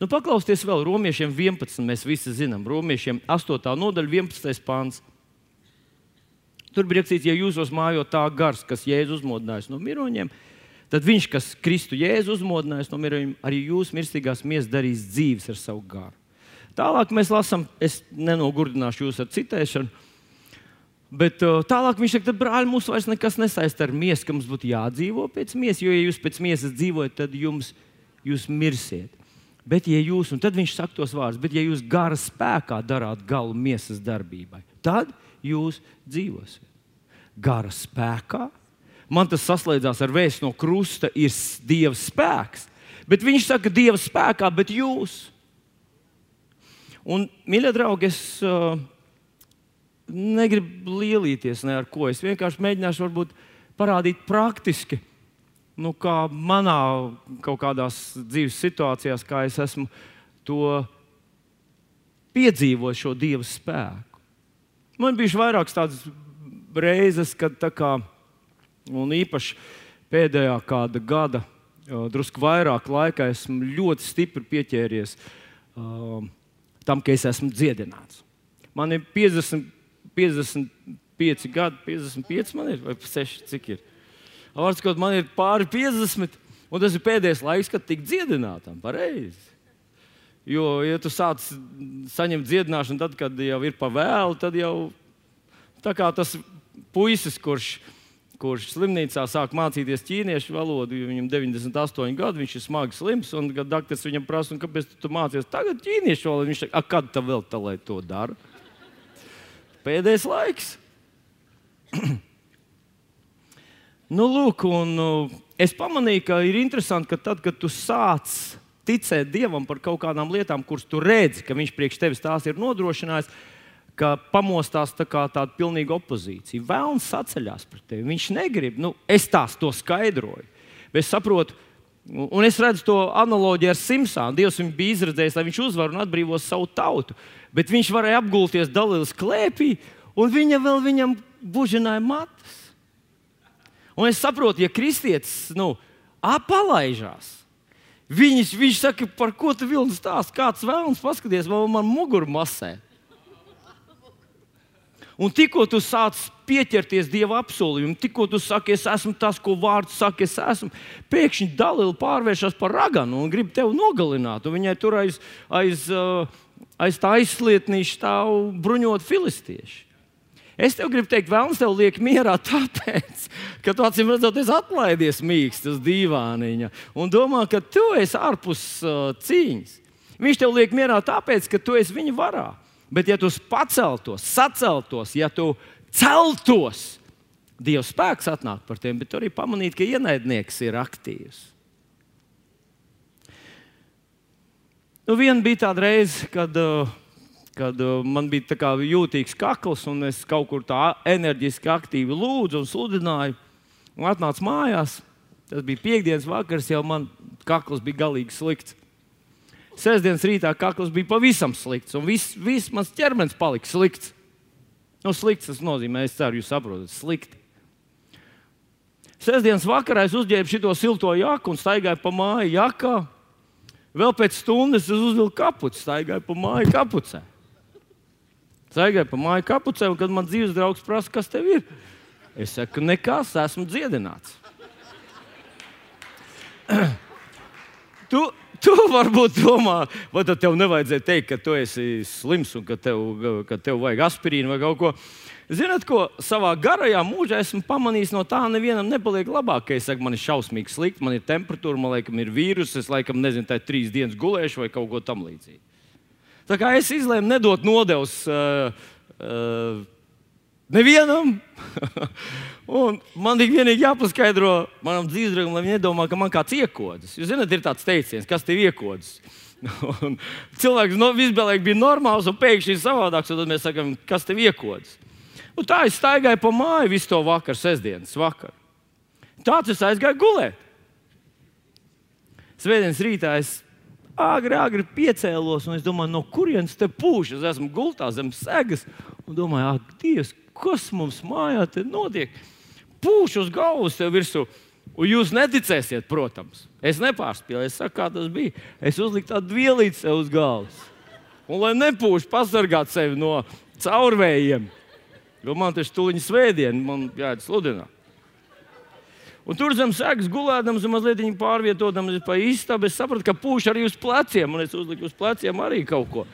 Nu, paklausieties vēl romiešiem 11. Mēs visi zinām, romiešiem 8. nodaļa, 11. pāns. Tur bija rakstīts, ja jūsos mājo tā gars, kas jēzus uzmodinājis no miroņiem, tad viņš, kas Kristu Jēzu uzmodinājis no mirējuma, arī jūs mirstīgās miesas darīs dzīves ar savu gāru. Tālāk mēs lasām, es nenogurdināšu jūs ar citēšanu. Bet uh, tālāk viņš saka, ka brāļi mums vairs nekas nesaista ar miesu, ka mums būtu jādzīvo pēc miesas, jo, ja jūs pēc miesas dzīvojat, tad jums, jūs mirsiet. Bet, ja jūs, un tad viņš saka tos vārdus, bet, ja jūs gara spēkā darāt galu miesas darbībai, tad jūs dzīvosiet. Gara spēkā man tas saslēdzās ar vēstu no krusta, ir Dieva spēks. Bet viņš saka, Dieva spēkā, bet jūs. Un, mīļie draugi, es uh, negribu lielīties ne ar ko. Es vienkārši mēģināšu varbūt parādīt praktiski, nu, kā manā kaut kādās dzīves situācijās, kā es esmu to piedzīvojis, šo Dieva spēku. Man bija vairākas tādas reizes, kad tā kā Un īpaši pēdējā kāda gada, drusku vairāk laika, esmu ļoti stipri pieķēries uh, tam, ka es esmu dziedināts. Man ir 50, 55 gadi, 55 man ir, vai 6, cik ir. Vārds, kaut man ir pāri 50, un tas ir pēdējais laiks, kad tik dziedinātam, pareizi. Jo, ja tu sāc saņemt dziedināšanu, tad, kad jau ir pa vēlu, tad jau tas puisis, kurš, kurš slimnīcā sāk mācīties ķīniešu valodu. Viņam 98 gadi, viņš ir smagi slims. Un, kad doktors viņam prasa, kāpēc tu, tu mācies tagad ķīniešu valodu, viņš saka, kad tā vēl tā, lai to dara? Pēdējais laiks. nu, lūk, un, uh, es pamanīju, ka ir interesanti, ka tad, kad tu sāc ticēt Dievam par kaut kādām lietām, kuras tu redzi, ka Viņš priekš tevis tās ir nodrošinājis, ka pamostās tā kā tāda pilnīga opozīcija. Vēlns saceļās pret tevi. Viņš negrib, nu, es tās to skaidroju. Bet es saprotu, un es redzu to analoģiju ar Simpsonu. Dievs viņu bija izredzējis, lai viņš uzvar un atbrīvos savu tautu. Bet viņš varēja apgulties Dalīlas klēpī, un viņa vēl viņam bužināja matus. Un es saprotu, ja kristietis nu, apalaižās, Viņas, viņš saka, par ko tu vilni stāst? Kāds vēlams paskaties, vai man muguru masē? Un tikko tu sāc pieķerties Dieva apsolījumam, tikko tu saki, es esmu tas, ko vārds saka, es esmu, pēkšņi Dalila pārvēršas par raganu un grib tevi nogalināt. Un viņai tur aiz, aiz, aiz tā aizslietnīša stāv bruņot filistieši. Es tev gribu teikt, Vēlams, tev liek mierā, tāpēc, ka tu acīm redzot, esi atlaidies mīksts uz dīvāniņa un domā, ka tu esi ārpus uh, cīņas. Viņš tev liek mierā, tāpēc, ka tu esi viņa varā. Bet, ja tu paceltos, saceltos, ja tu celtos, Dieva spēks atnāk par tiem, bet tur arī pamanīt, ka ienaidnieks ir aktīvs. Nu, viena bija tāda reize, kad uh, kad uh, man bija jūtīgs kakls, un es kaut kur tā enerģiski, aktīvi lūdzu un sludināju. Un atnācu mājās. Tas bija piekdienas vakars, jau man kakls bija galīgi slikts. Sēdesdienas rītā kakls bija pavisam slikts, un viss vis mans ķermenis palika slikts. Nu, slikts tas nozīmē, es ceru, jūs saprotat, slikti. Sēdesdienas vakarā es uzģērbu šo silto jaku un staigāju pa māju jakā. Vēl pēc stundas es uzvilku kapuci, staigāju pa māju kapucē. Staigāju pa māju kapucē, un kad man dzīves draugs prasa, kas tev ir, es saku, nekas, esmu dziedināts. tu, tu varbūt domā, vai tad tev nevajadzēja teikt, ka tu esi slims un ka tev, ka tev vajag aspirīnu vai kaut ko. Ziniet, ko savā garajā mūžā esmu pamanījis, no tā nevienam nepaliek labāk. Es saku, man ir šausmīgi slikti, man ir temperatūra, man liekas, ir vīruss, es laikam nezinu, tā ir trīs dienas gulēšu vai kaut ko tamlīdzīgu. Tā kā es izlēmu nedot nodevs uh, uh, nevienam. un man ir vienīgi jāpaskaidro manam dzīvesdraugam, lai viņi nedomā, ka man kāds iekodas. Jūs zināt, ir tāds teiciens, kas tev iekodas. cilvēks no, visbēlīgi bija normāls, un pēkšņi ir savādāks. Tad mēs sakām, kas tev iekodas. Un tā es staigāju pa māju visu to vakaru, sestdienas vakaru. Tāds es aizgāju gulēt. Svētdienas rītā es agri, agri piecēlos, un es domāju, no kurienes te pūš? Es esmu gultā zem segas, un domāju, ak, Dievs, kas mums mājā te notiek? Pūš uz galvas tev virsū. Un jūs neticēsiet, protams. Es nepārspēju, es saku, kā tas bija. Es uzliku tādu vielīti sev uz galvas. Un, lai nepūš, pasargāt sevi no caurvējiem, jo man tas tuliņš svētdien, man jāiet sludināt. Un tur zem sēgas gulēdams, mazliet pārvietodams pa istabu, es sapratu, ka pūš arī uz pleciem, un es uzliku uz pleciem arī kaut ko.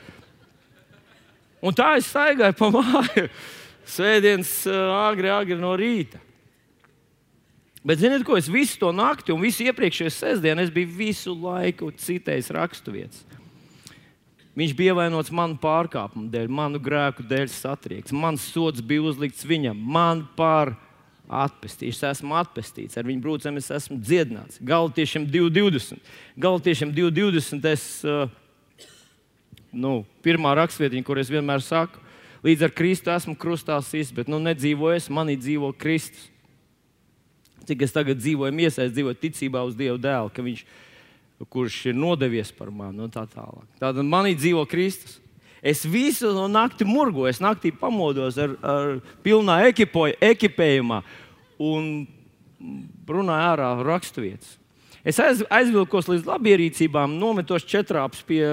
Un tā es staigāju pa māju svētdienas agri, agri no rīta. Bet, ziniet, ko es visu to nakti un visu iepriekšējo sestdienu biju visu laiku citējis raksturvietas. Viņš bija ievainots manu pārkāpumu dēļ, manu grēku dēļ satriekts. Mans sots bija uzlikts viņam, man par atpestīts, esmu atpestīts, ar viņu brūcēm es esmu dziedināts. Galtiešiem 220. Galtiešiem 220 es, uh, nu, pirmā rakstvietiņa, kur es vienmēr saku, līdz ar Kristu esmu krustā sist, bet nu nedzīvoju es, manī dzīvo Kristus. Cik es tagad dzīvoju, iesaistīju, dzīvoju ticībā uz Dieva dēlu, viņš, kurš ir nodevies par mani un tā tālāk. Tātad manī dzīvo Kristus. Es visu no nakti murgoju, es naktī pamodos ar, ar pilnā ekipoju, ekipējumā un runāju ārā raksturvietas. Es aiz, aizvilkos līdz labierīcībām, nometos četrāpus pie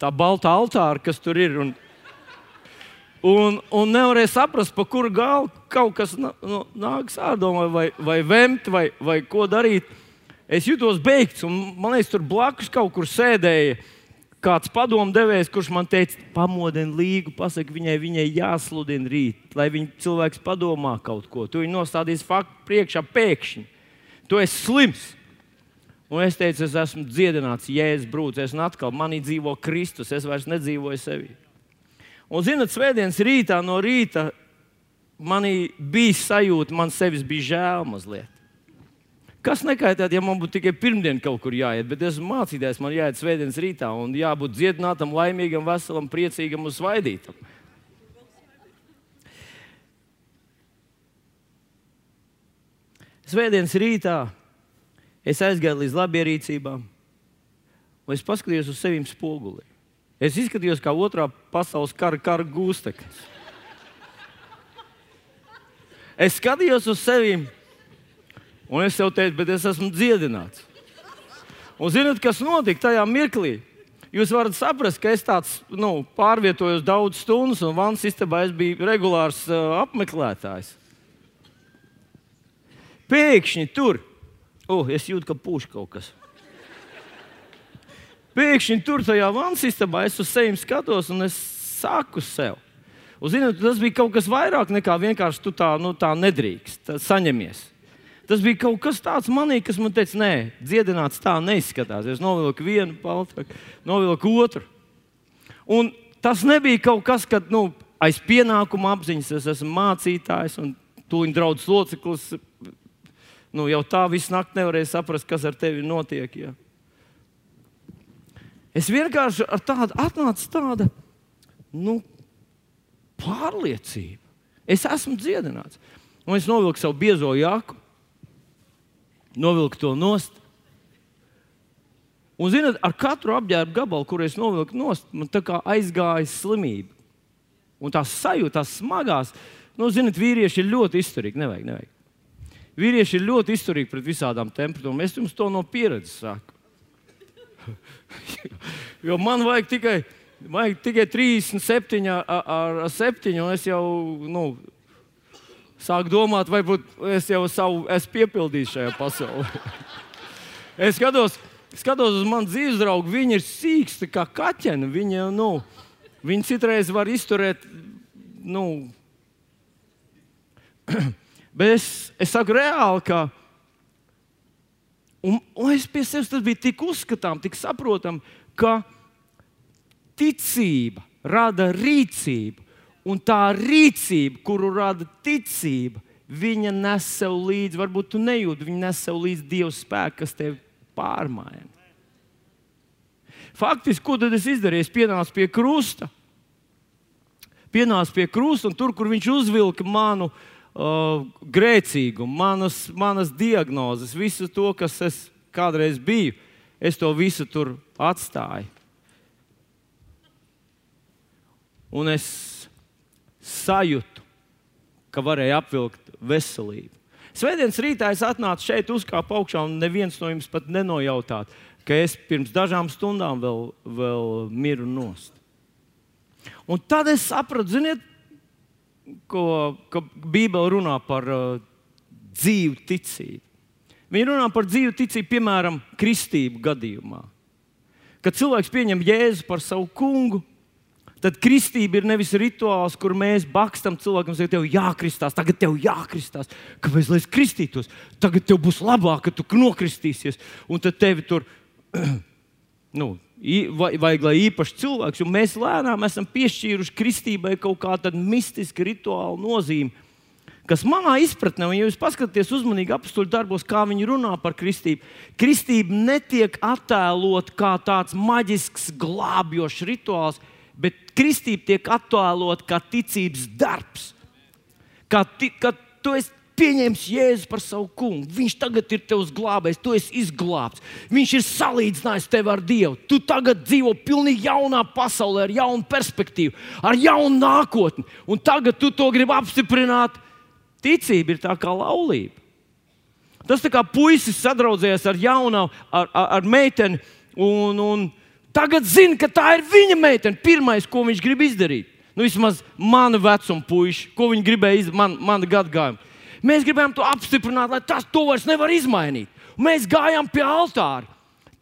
tā balta altāra, kas tur ir. Un, un, un nevarēja saprast, pa kuru galu kaut kas nāks ārdomā, vai, vai vemt, vai, vai ko darīt. Es jutos beigts, un man liekas, tur blakus kaut kur sēdēja kāds padomdevējs, kurš man teica, pamodini līgu, pasaki viņai, viņai jāsludina rīt, lai viņa cilvēks padomā kaut ko. Tu viņu nostādīsi faktu priekšā pēkšņi. Tu esi slims. Un es teicu, es esmu dziedināts, jēzus brūcis, un atkal manī dzīvo Kristus, es vairs nedzīvoju sevi. Un, zinot, svētdienas rītā no rīta manī bija sajūta, man sevis bija žēl mazliet. Kas nekaitētu, ja man būtu tikai pirmdiena kaut kur jāiet, bet esmu mācītājs, man jāiet svētdienas rītā un jābūt dziedinātam, laimīgam, veselam, priecīgam un svaidītam. Svētdienas rītā es aizgāju līdz labierīcībām, un es paskatījos uz sevi spogulī. Es izskatījos kā otrā pasaules kara, kara gūsteknis. Es skatījos uz sevi Un es tev teicu, bet es esmu dziedināts. Un zinot, kas notika tajā mirklī? Jūs varat saprast, ka es tāds nu, pārvietojos daudz stundas, un vannas istabā es biju regulārs uh, apmeklētājs. Pēkšņi tur, oh, es jūtu, ka pūš kaut kas. Pēkšņi tur, tajā vannas istabā, es uz sevi skatos un es saku sev. Un, zinot, tas bija kaut kas vairāk nekā vienkārši tu tā, nu, tā nedrīkst, saņemies. Tas bija kaut kas tāds manī, kas man teica, nē, dziedināts tā neizskatās. Es novilku vienu paltu, novilku otru. Un tas nebija kaut kas, kad nu, aiz pienākuma apziņas es esmu mācītājs un tūlīt draugs loceklis. Nu, jau tā visu nakti nevarēja saprast, kas ar tevi notiek. Ja. Es vienkārši ar tādu atnācu tāda nu, pārliecība. Es esmu dziedināts. Un es novilku savu biezo jaku, novilku to nost. Un, zinot, ar katru apģērbu gabalu, kur es novilku nost, man aizgāja slimība. Un tās sajūtas, smagās, nu, zinot, vīrieši ir ļoti izturīgi. Nevajag, nevajag. Vīrieši ir ļoti izturīgi pret visādām temperatūrām. Es jums to no pieredzes saku. jo man vajag tikai, vajag tikai 37 ar, ar 7, un es jau nu, sāk domāt, varbūt es jau savu esmu piepildījis šajā pasaulē. es skatos, skatos uz manu dzīves draugu, viņi ir sīksti kā kaķeni. Viņi, nu, viņi citreiz var izturēt. Nu, Bet es, es saku reāli, ka un, un es pie sevis tas bija tik uzskatām, tik saprotam, ka ticība rada rīcību. Un tā rīcība, kuru rada ticība, viņa nes sev līdzi, varbūt tu nejūti, viņa nes sev līdzi Dieva spēku, kas tevi pārmaina. Faktiski, ko tad es izdarīju? Es pienācu pie krusta. Pienācu pie krusta, un tur, kur viņš uzvilka manu uh, grēcīgumu, manas, manas diagnozes, visu to, kas es kādreiz biju, es to visu tur atstāju. Un es sajūtu, ka varēja apvilkt veselību. Svētdienas rītā es atnācu šeit, uzkāpu augšā, un neviens no jums pat nenojautāt, ka es pirms dažām stundām vēl, vēl miru nost. Un tad es sapratu, ziniet, ko, ka Bībele runā par uh, dzīvu ticību. Viņa runā par dzīvu ticību, piemēram, kristību gadījumā. Kad cilvēks pieņem Jēzu par savu kungu, Tad kristība ir nevis rituāls, kur mēs bakstam cilvēkam, ka tev jākristās, tagad tev jākristās. Kāpēc lai es kristītos? Tagad tev būs labāk, ka tu nokristīsies. Un tad tevi tur, nu, vajag, lai īpaši cilvēks, un mēs lēnām esam piešķīruši kristībai kaut kādu mistisku rituālu nozīmi. Kas manā izpratnē, ja jūs paskatāties uzmanīgi apakstuļu darbos, kā viņi runā par kristību, kristība netiek attēlot kā tāds maģisks, glābjošs rituāls, bet kristība tiek attēlot kā ticības darbs. Kā, ti, kā tu esi pieņēmis Jēzu par savu kungu. Viņš tagad ir tevs glābējs, tu esi izglābts. Viņš ir salīdzinājis tevi ar Dievu. Tu tagad dzīvo pilnīgi jaunā pasaulē, ar jaunu perspektīvu, ar jaunu nākotni. Un tagad tu to gribi apstiprināt. Ticība ir tā kā laulība. Tas tā kā puisis sadraudzējies ar jaunu, ar, ar, ar meiteni. Un, un, Tagad zina, ka tā ir viņa meitene. Pirmais, ko viņš grib izdarīt, nu, vismaz mana vecuma puiši, ko viņi gribēja izdarīt, man, mana gadagājuma. Mēs gribējām to apstiprināt, lai tas to vairs nevar izmainīt. Mēs gājām pie altāra.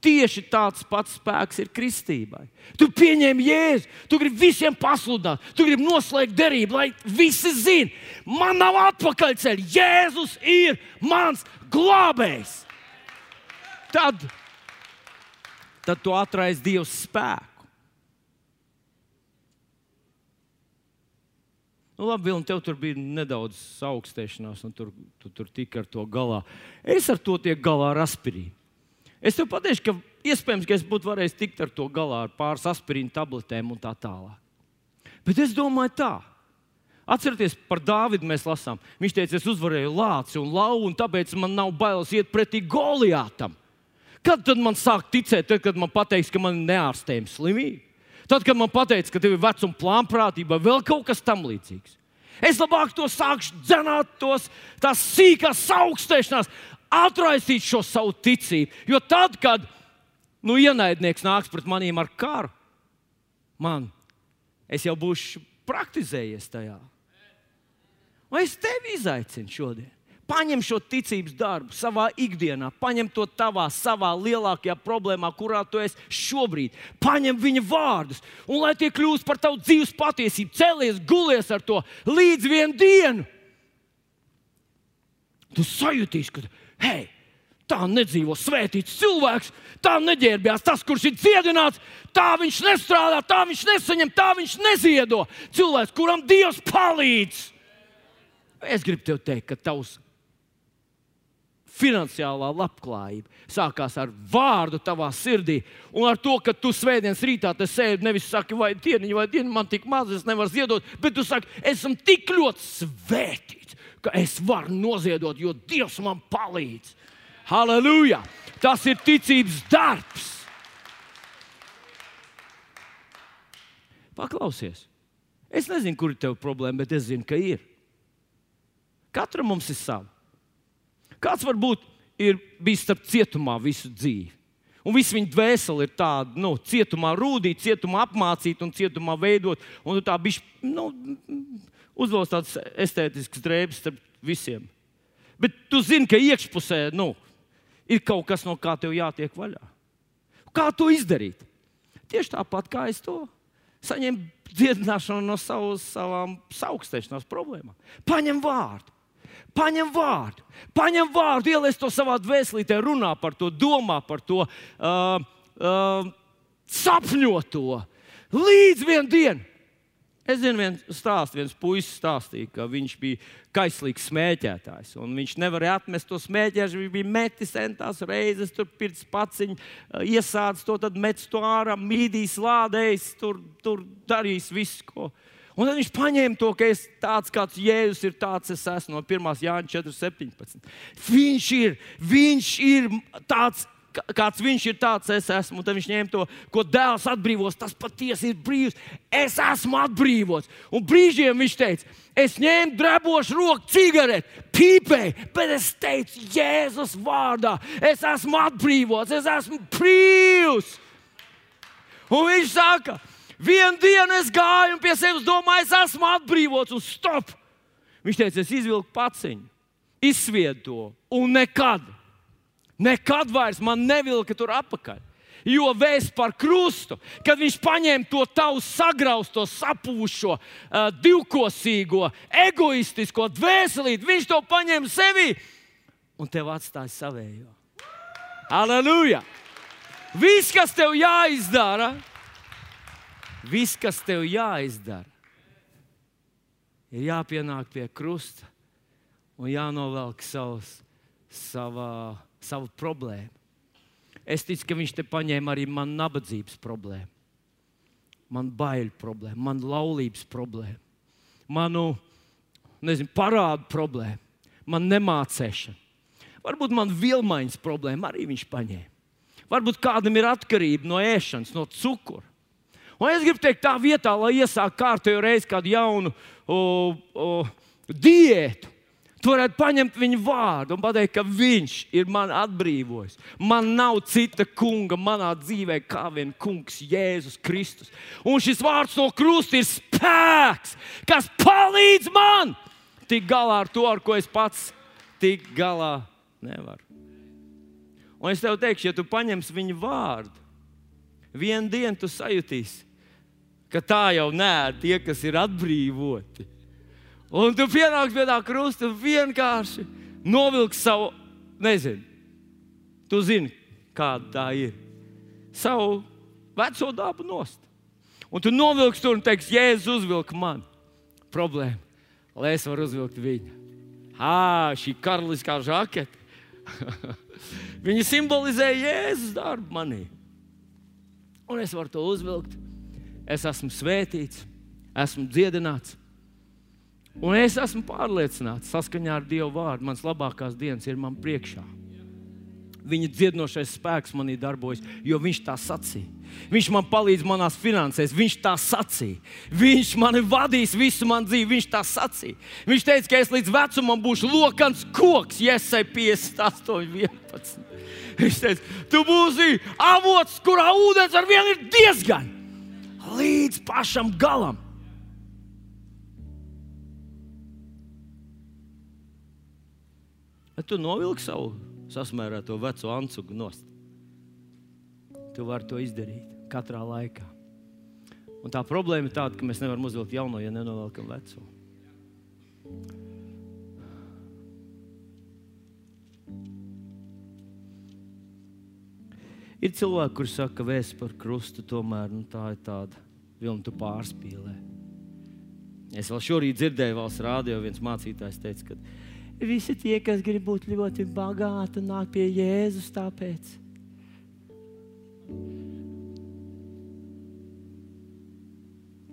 Tieši tāds pats spēks ir kristībai. Tu pieņem jēzu, tu gribi visiem pasludināt, tu gribi noslēgt derību, lai visi zinātu, man nav atpakaļceļa. Jēzus ir mans glābējs. Tad, tad tu atraisi Dieva spēku. Nu, labi, Vilni, tev tur bija nedaudz augstēšanās, un tur, tu tur tika ar to galā. Es ar to tiek galā ar aspirīnu. Es tev pateikšu, ka iespējams, ka es būtu varējis tikt ar to galā ar pāris aspirīnu tabletēm un tā tālāk. Bet es domāju tā. Atcerieties, par Dāvidu mēs lasām. Viņš teica, es uzvarēju lāci un lauvu, un tāpēc man nav bailes iet pretī Goliātam. Kad tad man sāk ticēt, tad, kad man pateiks, ka man ir neārstējama slimība? Tad, kad man pateica, ka tev ir vecuma plānprātība vai vēl kaut kas tamlīdzīgs. Es labāk to sākšu dzenāt, tos tās sīkās augstēšanās, atraisīt šo savu ticību. Jo tad, kad nu, ienaidnieks nāks pret maniem ar karu, man, es jau būšu praktizējies tajā. Vai es tevi izaicinu šodien? Paņem šo ticības darbu savā ikdienā, paņem to tavā, savā lielākajā problēmā, kurā tu esi šobrīd. Paņem viņa vārdus, un lai tie kļūst par tavu dzīves patiesību, celies, gulies ar to līdz vienu dienu. Tu sajutīsi, ka, hei, tā nedzīvo svētīts cilvēks, tā neģērbjās tas, kurš ir dziedināts, tā viņš nestrādā, tā viņš nesaņem, tā viņš neziedo. Cilvēks, kuram Dievs palīdz. Es gribu teikt, ka tavs finansiālā labklājība sākās ar vārdu tavā sirdī. Un ar to, ka tu svētdienas rītā te sēdi, nevis saki, vai dieniņa, vai diena man tik maz, es nevaru ziedot, bet tu saki, esmu tik ļoti svētīts, ka es varu noziedot, jo Dievs man palīdz. Halleluja! Tas ir ticības darbs. Paklausies! Es nezinu, kur ir tev problēma, bet es zinu, ka ir. Katram mums ir sava. Kāds varbūt ir bijis starp cietumā visu dzīvi. Un viss viņa dvēsele ir tāda, nu, cietumā rūdīt, cietumā apmācīt un cietumā veidot. Un tā bija nu, uzvelk tādas estētiskas drēbes starp visiem. Bet tu zini, ka iekšpusē nu, ir kaut kas, no kā tev jātiek vaļā. Kā to izdarīt? Tieši tāpat kā es to saņēmu dziedināšanu no savas, savām augstēšanās problēmām. Paņem vārdu. Paņem vārdu, paņem vārdu, ieliec to savā dvēselītē, runā par to, domā par to, uh, uh, sapņo to līdz vienai dienai. Es zinu, viens stāsts, viens puisis stāstīja, ka viņš bija kaislīgs smēķētājs. Viņš nevarēja atmest to smēķēšanu. Viņš bija metis centās reizes, tur pirts paciņu, iesācis to, tad metis to ārā, mīdīs, lādējis, tur, tur darījis visu, ko. Un tad viņš paņēma to, ka es tāds kāds Jēzus ir, tāds es esmu no 1. Jāņa 4.17. Viņš ir, viņš ir tāds. Kāds viņš ir, tāds es esmu. Un tad viņš ņēma to, ko dēls atbrīvos. Tas patiesi ir brīvs. Es esmu atbrīvots. Un brīžiem viņš teica, es ņēmu drebošu roku, cigareti, pīpēju, bet es teicu, Jēzus vārdā, es esmu atbrīvots, es esmu brīvs. Un viņš saka, Vienu dienu es gāju un pie sevis domāju, es esmu atbrīvots un stop. Viņš teica, es izvilku paciņu, izsviedu to un nekad, nekad vairs man nevilka tur apakaļ. Jo vēsts par krustu, kad viņš paņēma to tavu sagrausto, sapūšo, uh, divkosīgo, egoistisko dvēselīti, viņš to paņēma sevī un tev atstāja savējo. Aleluja! Viss, kas tev jāizdara, Viss, kas tev jāizdara, ir jāpienāk pie krusta un jānovelk savs, savā, savu problēmu. Es ticu, ka viņš te paņēma arī manu nabadzības problēmu, manu baiļu problēmu, manu laulības problēmu, manu nezinu, parādu problēmu, manu nemācēšanu. Varbūt man vilmaiņas problēma arī viņš paņēma. Varbūt kādam ir atkarība no ēšanas, no cukura. Un es gribu teikt, tā vietā, lai iesāktu kārtējo reizi kādu jaunu o, o, diētu. Tu varētu paņemt viņa vārdu un pateikt, ka viņš ir man atbrīvojis. Man nav cita kunga manā dzīvē, kā vien kungs Jēzus Kristus. Un šis vārds no krusta ir spēks, kas palīdz man tikt galā ar to, ar ko es pats tikt galā nevaru. Un es tev teikšu, ja tu paņemsi viņa vārdu, vienu dienu tu sajutīsi, ka tā jau nē, tie, kas ir atbrīvoti. Un tu pienāc pie tā krusta un vienkārši novilksi savu, nezinu, tu zini, kāda tā ir. Savu veco dabu nost. Un tu novilksi tur un teiksi, Jēzus uzvilka man problēmu, lai es varu uzvilkt viņu. Ah, šī karaliskā žakete. Viņa simbolizē Jēzus darbu manī. Un es varu to uzvilkt. Es esmu svētīts, esmu dziedināts. Un es esmu pārliecināts, saskaņā ar Dieva vārdu, mans labākās dienas ir man priekšā. Viņa dziedinošais spēks manī darbojas, jo viņš tā sacīja. Viņš man palīdz manās finansēs, viņš tā sacīja. Viņš mani vadīs visu manu dzīvi, viņš tā sacīja. Viņš teica, ka es līdz vecumam būšu lokans koks, esmu 58, 11. Viņš teica, tu būsi avots, kurā ūdens ar vienu ir diezgan līdz pašam galam. Bet tu novilksi savu sasmērēto veco ancugu nost. Tu vari to izdarīt katrā laikā. Un tā problēma ir tāda, ka mēs nevaram uzvilkt jauno, ja nenovelkam veco. Ir cilvēki, kuriem saka, ka vēsts par krustu tomēr nu, tā ir tāda vilna, tu pārspīlē. Es vēl šorīt dzirdēju, valsts rādio viens mācītājs teica, ka visi tie, kas grib būt ļoti bagāti, nāk pie Jēzus tāpēc.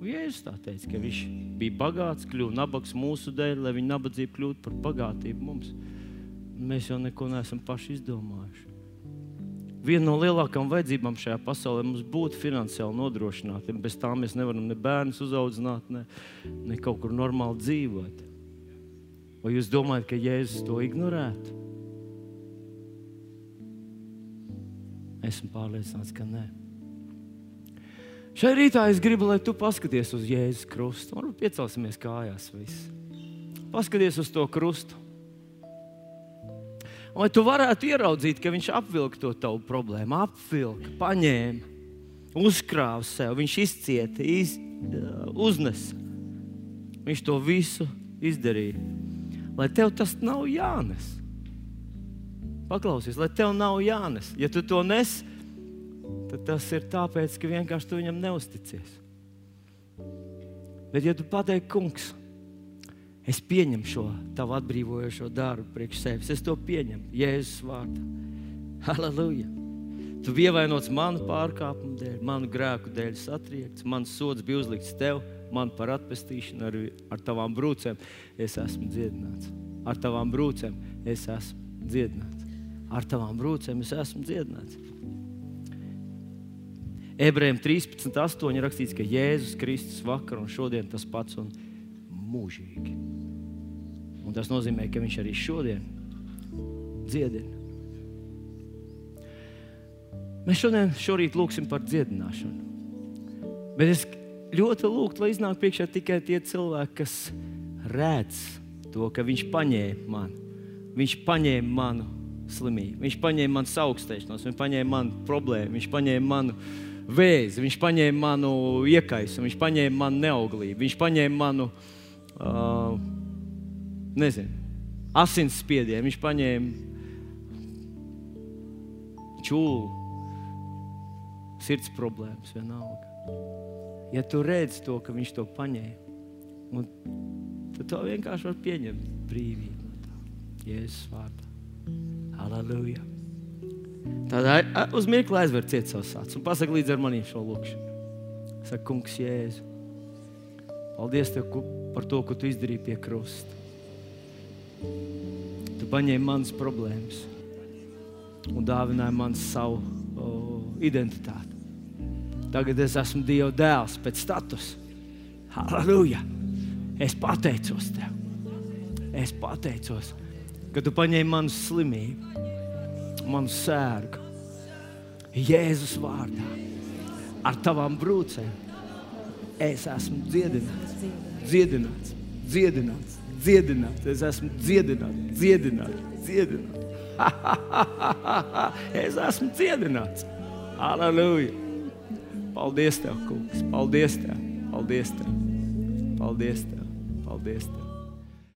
Jēzus tā teica, ka viņš bija bagāts, kļuva nabaks mūsu dēļ, lai viņa nabadzība kļūtu par bagātību mums. Mēs jau neko neesam paši izdomājuši. Viena no lielākajām vajadzībām šajā pasaulē mums būtu finansiāli nodrošināti. Bez tā mēs nevaram ne bērnus uzaudzināt, ne, ne kaut kur normāli dzīvot. Vai jūs domājat, ka Jēzus to ignorētu? Esmu pārliecināts, ka nē. Šai rītā es gribu, lai tu paskaties uz Jēzus krustu. Varbūt piecelsimies kājās. Visi. Paskaties uz to krustu. Lai tu varētu ieraudzīt, ka viņš apvilka to tavu problēmu, apvilka, paņēma, uzkrāva sev, viņš izcieta, iz, uznesa. Viņš to visu izdarīja. Lai tev tas nav jānes. Paklausies, lai tev nav jānes. Ja tu to nes, tad tas ir tāpēc, ka vienkārši tu viņam neusticies. Bet, ja tu pateiksi, kungs, Es pieņemu šo tavu atbrīvojošo darbu priekš sevis. Es to pieņemu Jēzus vārdā. Halleluja! Tu biji ievainots manu pārkāpumu dēļ, manu grēku dēļ satriekts, mans sods bija uzlikts tev, man par atpestīšanu ar, ar tavām brūcēm. Es esmu dziedināts. Ar tavām brūcēm es esmu dziedināts. Ar tavām brūcēm es esmu dziedināts. Ebrejiem 13.8. rakstīts, ka Jēzus Kristus vakar un šodien tas pats un mūžīgi. Un tas nozīmē, ka viņš arī šodien dziedina. Mēs šodien, šorīt lūgsim par dziedināšanu. Bet es ļoti lūgtu, lai iznāk priekšā tikai tie cilvēki, kas redz to, ka viņš paņēma mani. Viņš paņēma manu slimību, viņš paņēma manu augstēšanos, viņš paņēma manu problēmu, viņš paņēma manu vēzi, viņš paņēma manu iekaisumu, viņš paņēma manu neauglību, viņš paņēma manu uh, nezinu, asinsspiedienu, viņš paņēma čūlu, sirds problēmas vienalga. Ja tu redz to, ka viņš to paņēma, tad to vienkārši var pieņemt brīvību no tā. Jēzus vārdā. Halleluja! Tad uz mirkli aizver ciet savus acis un pasaka līdz ar maniem šo lūkšanu. Saka, kungs, Jēzu, paldies tev par to, ko tu izdarīji pie krusta. Tu paņēmi manas problēmas un dāvināji man savu o, identitāti. Tagad es esmu Dieva dēls pēc statusa. Halleluja! Es pateicos tev. Es pateicos, ka tu paņēmi manu slimību, manu sērgu. Jēzus vārdā, ar tavām brūcēm. Es esmu dziedināts, dziedināts, dziedināts dziedināts. Es esmu dziedināts, dziedināts, dziedināts. es esmu cienīts. Aleluja! Paldies, Tev, Kungs! Paldies, Tev! Paldies, Tev! Paldies, Tev! Paldies tev.